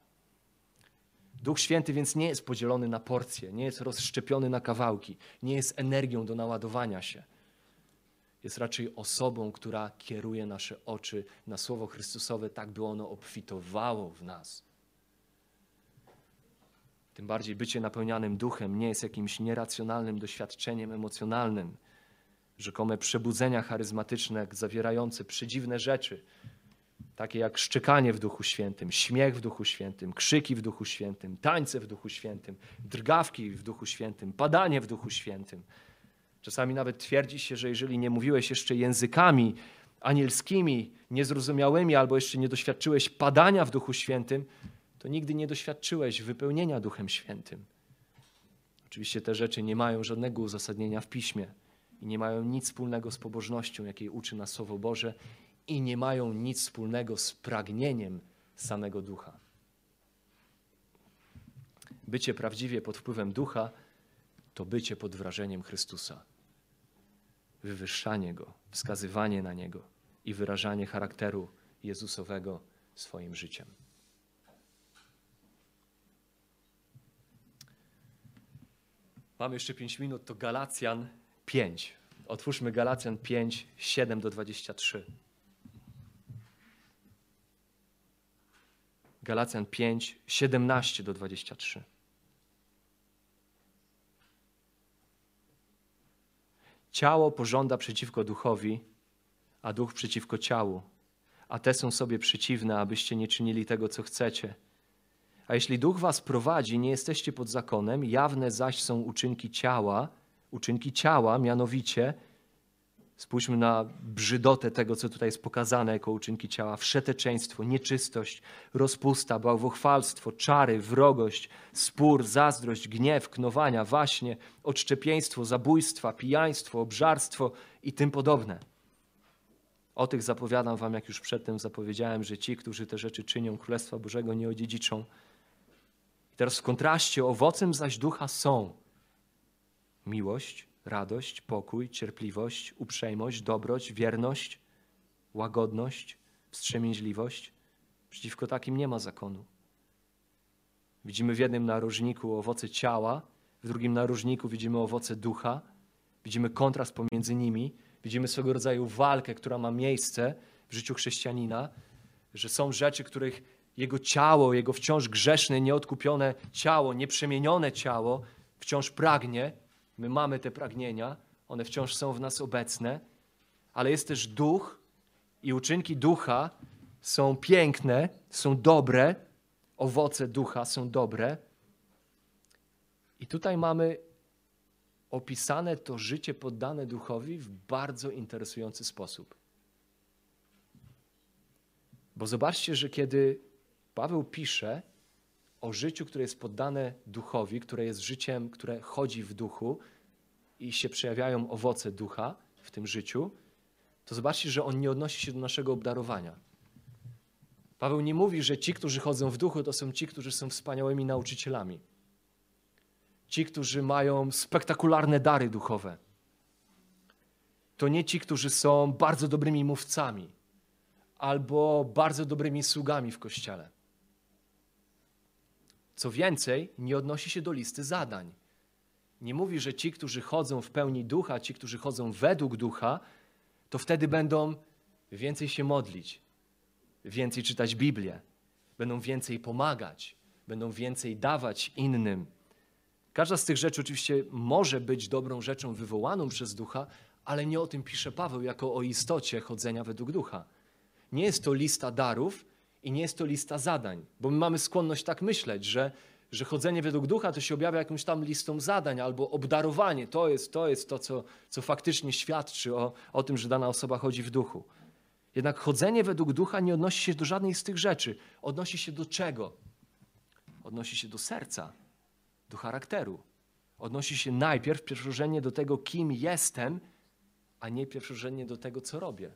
Duch Święty więc nie jest podzielony na porcje, nie jest rozszczepiony na kawałki, nie jest energią do naładowania się. Jest raczej osobą, która kieruje nasze oczy na Słowo Chrystusowe, tak by ono obfitowało w nas. Tym bardziej bycie napełnianym duchem nie jest jakimś nieracjonalnym doświadczeniem emocjonalnym, rzekome przebudzenia charyzmatyczne zawierające przedziwne rzeczy, takie jak szczekanie w Duchu Świętym, śmiech w Duchu Świętym, krzyki w Duchu Świętym, tańce w Duchu Świętym, drgawki w Duchu Świętym, padanie w Duchu Świętym. Czasami nawet twierdzi się, że jeżeli nie mówiłeś jeszcze językami anielskimi, niezrozumiałymi, albo jeszcze nie doświadczyłeś padania w Duchu Świętym, to nigdy nie doświadczyłeś wypełnienia Duchem Świętym. Oczywiście te rzeczy nie mają żadnego uzasadnienia w piśmie i nie mają nic wspólnego z pobożnością, jakiej uczy nas Słowo Boże i nie mają nic wspólnego z pragnieniem samego ducha. Bycie prawdziwie pod wpływem ducha to bycie pod wrażeniem Chrystusa. Wywyższanie go, wskazywanie na niego i wyrażanie charakteru Jezusowego swoim życiem. Mamy jeszcze 5 minut, to Galacjan 5. Otwórzmy Galacjan 5, 7 do 23. Galacjan 5, 17 do 23. Ciało pożąda przeciwko duchowi, a duch przeciwko ciału, a te są sobie przeciwne, abyście nie czynili tego, co chcecie. A jeśli duch was prowadzi, nie jesteście pod zakonem, jawne zaś są uczynki ciała, uczynki ciała, mianowicie Spójrzmy na brzydotę tego, co tutaj jest pokazane jako uczynki ciała: wszeteczeństwo, nieczystość, rozpusta, bałwochwalstwo, czary, wrogość, spór, zazdrość, gniew, knowania, waśnie, odszczepieństwo, zabójstwa, pijaństwo, obżarstwo i tym podobne. O tych zapowiadam wam, jak już przedtem zapowiedziałem, że ci, którzy te rzeczy czynią, Królestwa Bożego nie odziedziczą. I teraz w kontraście owocem zaś ducha są miłość, radość, pokój, cierpliwość, uprzejmość, dobroć, wierność, łagodność, wstrzemięźliwość. Przeciwko takim nie ma zakonu. Widzimy w jednym narożniku owoce ciała, w drugim narożniku widzimy owoce ducha, widzimy kontrast pomiędzy nimi, widzimy swego rodzaju walkę, która ma miejsce w życiu chrześcijanina, że są rzeczy, których jego ciało, jego wciąż grzeszne, nieodkupione ciało, nieprzemienione ciało wciąż pragnie, My mamy te pragnienia, one wciąż są w nas obecne, ale jest też duch i uczynki ducha są piękne, są dobre, owoce ducha są dobre. I tutaj mamy opisane to życie poddane duchowi w bardzo interesujący sposób. Bo zobaczcie, że kiedy Paweł pisze, o życiu, które jest poddane duchowi, które jest życiem, które chodzi w duchu i się przejawiają owoce ducha w tym życiu, to zobaczcie, że on nie odnosi się do naszego obdarowania. Paweł nie mówi, że ci, którzy chodzą w duchu, to są ci, którzy są wspaniałymi nauczycielami. Ci, którzy mają spektakularne dary duchowe. To nie ci, którzy są bardzo dobrymi mówcami albo bardzo dobrymi sługami w kościele. Co więcej, nie odnosi się do listy zadań. Nie mówi, że ci, którzy chodzą w pełni ducha, ci, którzy chodzą według ducha, to wtedy będą więcej się modlić, więcej czytać Biblię, będą więcej pomagać, będą więcej dawać innym. Każda z tych rzeczy oczywiście może być dobrą rzeczą wywołaną przez ducha, ale nie o tym pisze Paweł jako o istocie chodzenia według ducha. Nie jest to lista darów, I nie jest to lista zadań, bo my mamy skłonność tak myśleć, że, że chodzenie według ducha to się objawia jakąś tam listą zadań albo obdarowanie. To jest to, jest to co, co faktycznie świadczy o, o tym, że dana osoba chodzi w duchu. Jednak chodzenie według ducha nie odnosi się do żadnej z tych rzeczy. Odnosi się do czego? Odnosi się do serca, do charakteru. Odnosi się najpierw pierwszorzędnie do tego, kim jestem, a nie pierwszorzędnie do tego, co robię.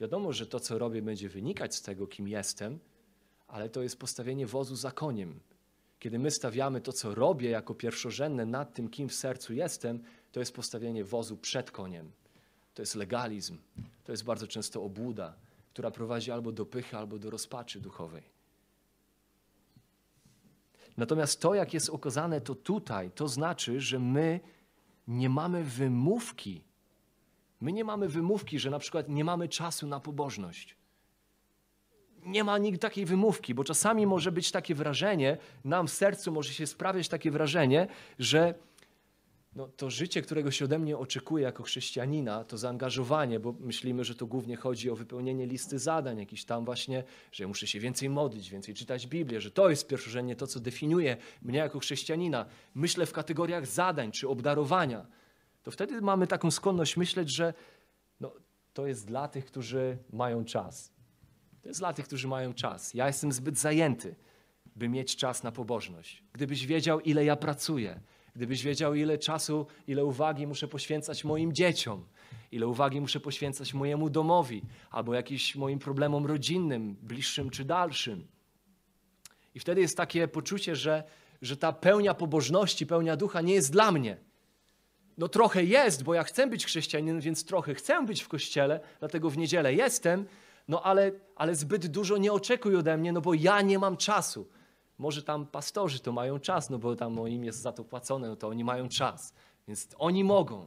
Wiadomo, że to, co robię, będzie wynikać z tego, kim jestem, ale to jest postawienie wozu za koniem. Kiedy my stawiamy to, co robię, jako pierwszorzędne nad tym, kim w sercu jestem, to jest postawienie wozu przed koniem. To jest legalizm. To jest bardzo często obłuda, która prowadzi albo do pychy, albo do rozpaczy duchowej. Natomiast to, jak jest okazane to tutaj, to znaczy, że my nie mamy wymówki. My nie mamy wymówki, że na przykład nie mamy czasu na pobożność. Nie ma nigdy takiej wymówki, bo czasami może być takie wrażenie, nam w sercu może się sprawiać takie wrażenie, że no, to życie, którego się ode mnie oczekuje jako chrześcijanina, to zaangażowanie, bo myślimy, że to głównie chodzi o wypełnienie listy zadań, jakiś tam właśnie, że muszę się więcej modlić, więcej czytać Biblię, że to jest pierwszorzędnie to, co definiuje mnie jako chrześcijanina. Myślę w kategoriach zadań czy obdarowania. To wtedy mamy taką skłonność myśleć, że no, to jest dla tych, którzy mają czas. To jest dla tych, którzy mają czas. Ja jestem zbyt zajęty, by mieć czas na pobożność. Gdybyś wiedział, ile ja pracuję, Gdybyś wiedział, ile czasu, ile uwagi muszę poświęcać moim dzieciom, ile uwagi muszę poświęcać mojemu domowi, albo jakimś moim problemom rodzinnym, bliższym czy dalszym. I wtedy jest takie poczucie, że, że ta pełnia pobożności, pełnia ducha nie jest dla mnie. No trochę jest, bo ja chcę być chrześcijaninem, więc trochę chcę być w kościele, dlatego w niedzielę jestem, no ale, ale zbyt dużo nie oczekuj ode mnie, no bo ja nie mam czasu. Może tam pastorzy to mają czas, no bo tam im jest za to płacone, no to oni mają czas. Więc oni mogą.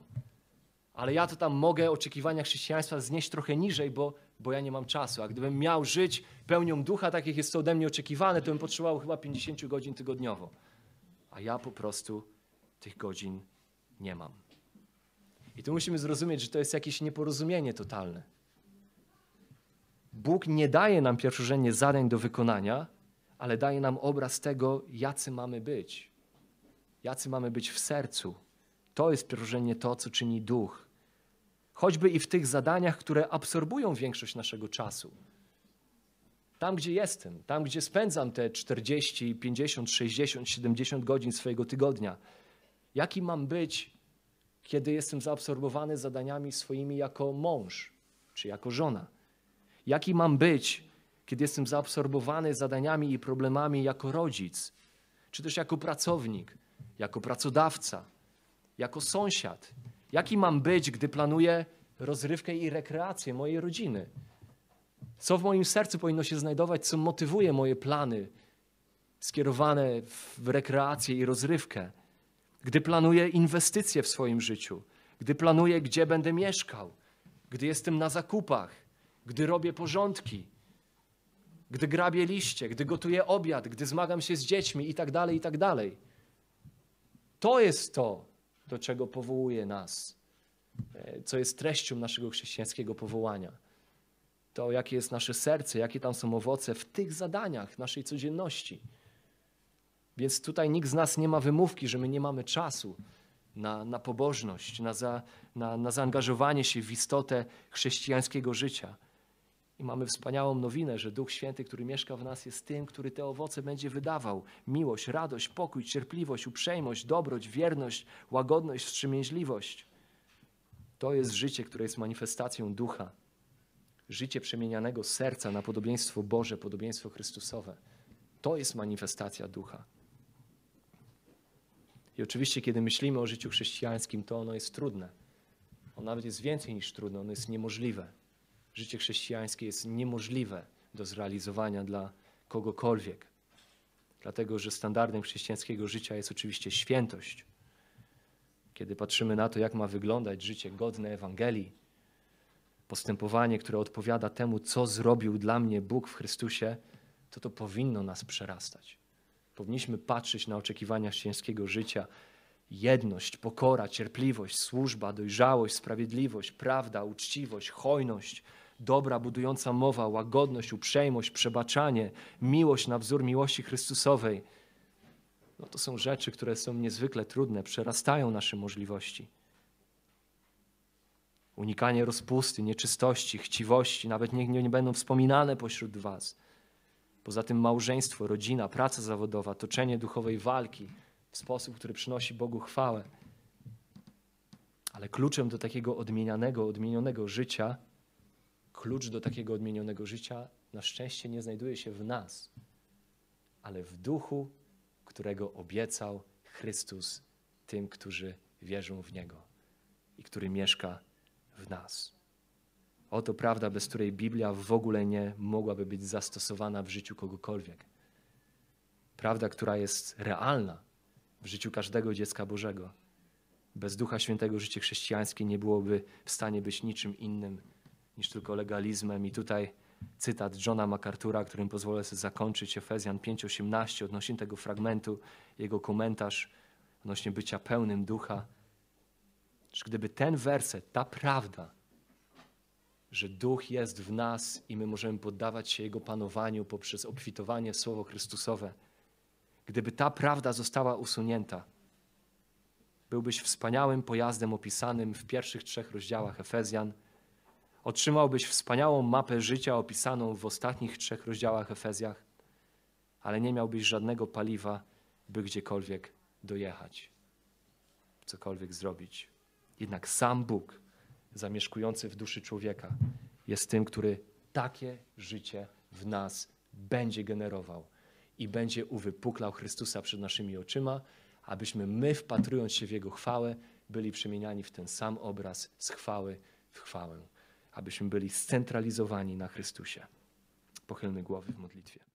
Ale ja to tam mogę oczekiwania chrześcijaństwa znieść trochę niżej, bo, bo ja nie mam czasu. A gdybym miał żyć pełnią ducha, tak jak jest to ode mnie oczekiwane, to bym potrzebował chyba 50 godzin tygodniowo. A ja po prostu tych godzin nie mam. I tu musimy zrozumieć, że to jest jakieś nieporozumienie totalne. Bóg nie daje nam pierwszorzędnie zadań do wykonania, ale daje nam obraz tego, jacy mamy być. Jacy mamy być w sercu. To jest pierwszorzędnie to, co czyni duch. Choćby i w tych zadaniach, które absorbują większość naszego czasu. Tam, gdzie jestem, tam, gdzie spędzam te 40, 50, 60, 70 godzin swojego tygodnia. Jaki mam być, kiedy jestem zaabsorbowany zadaniami swoimi jako mąż czy jako żona? Jaki mam być, kiedy jestem zaabsorbowany zadaniami i problemami jako rodzic, czy też jako pracownik, jako pracodawca, jako sąsiad. Jaki mam być, gdy planuję rozrywkę i rekreację mojej rodziny? Co w moim sercu powinno się znajdować, co motywuje moje plany skierowane w rekreację i rozrywkę? Gdy planuję inwestycje w swoim życiu, gdy planuję, gdzie będę mieszkał, gdy jestem na zakupach, gdy robię porządki, gdy grabię liście, gdy gotuję obiad, gdy zmagam się z dziećmi i tak dalej, i tak dalej. To jest to, do czego powołuje nas, e, co jest treścią naszego chrześcijańskiego powołania. To, jakie jest nasze serce, jakie tam są owoce w tych zadaniach naszej codzienności. Więc tutaj nikt z nas nie ma wymówki, że my nie mamy czasu na, na pobożność, na, za, na, na zaangażowanie się w istotę chrześcijańskiego życia. I mamy wspaniałą nowinę, że Duch Święty, który mieszka w nas, jest tym, który te owoce będzie wydawał. Miłość, radość, pokój, cierpliwość, uprzejmość, dobroć, wierność, łagodność, wstrzemięźliwość. To jest życie, które jest manifestacją Ducha. Życie przemienianego serca na podobieństwo Boże, podobieństwo Chrystusowe. To jest manifestacja Ducha. I oczywiście, kiedy myślimy o życiu chrześcijańskim, to ono jest trudne. Ono nawet jest więcej niż trudne, ono jest niemożliwe życie chrześcijańskie jest niemożliwe do zrealizowania dla kogokolwiek. Dlatego, że standardem chrześcijańskiego życia jest oczywiście świętość. Kiedy patrzymy na to, jak ma wyglądać życie godne Ewangelii, postępowanie, które odpowiada temu, co zrobił dla mnie Bóg w Chrystusie, to to powinno nas przerastać. Powinniśmy patrzeć na oczekiwania chrześcijańskiego życia. Jedność, pokora, cierpliwość, służba, dojrzałość, sprawiedliwość, prawda, uczciwość, hojność, dobra, budująca mowa, łagodność, uprzejmość, przebaczanie, miłość na wzór miłości Chrystusowej. No to są rzeczy, które są niezwykle trudne, przerastają nasze możliwości. Unikanie rozpusty, nieczystości, chciwości, nawet niech nie, będą wspominane pośród Was. Poza tym małżeństwo, rodzina, praca zawodowa, toczenie duchowej walki w sposób, który przynosi Bogu chwałę. Ale kluczem do takiego odmienianego, odmienionego życia, klucz do takiego odmienionego życia na szczęście nie znajduje się w nas, ale w duchu, którego obiecał Chrystus tym, którzy wierzą w Niego i który mieszka w nas. Oto prawda, bez której Biblia w ogóle nie mogłaby być zastosowana w życiu kogokolwiek. Prawda, która jest realna w życiu każdego dziecka Bożego. Bez Ducha Świętego życie chrześcijańskie nie byłoby w stanie być niczym innym niż tylko legalizmem. I tutaj cytat Johna MacArthur'a, którym pozwolę sobie zakończyć, Efezjan 5:18, odnośnie tego fragmentu, jego komentarz odnośnie bycia pełnym ducha. Gdyby ten werset, ta prawda, że duch jest w nas i my możemy poddawać się jego panowaniu poprzez obfitowanie Słowo Chrystusowe, gdyby ta prawda została usunięta, byłbyś wspaniałym pojazdem opisanym w pierwszych trzech rozdziałach Efezjan. Otrzymałbyś wspaniałą mapę życia opisaną w ostatnich trzech rozdziałach Efezjach, ale nie miałbyś żadnego paliwa, by gdziekolwiek dojechać, cokolwiek zrobić. Jednak sam Bóg, zamieszkujący w duszy człowieka, jest tym, który takie życie w nas będzie generował i będzie uwypuklał Chrystusa przed naszymi oczyma, abyśmy my, wpatrując się w Jego chwałę, byli przemieniani w ten sam obraz z chwały w chwałę, abyśmy byli scentralizowani na Chrystusie. Pochylmy głowy w modlitwie.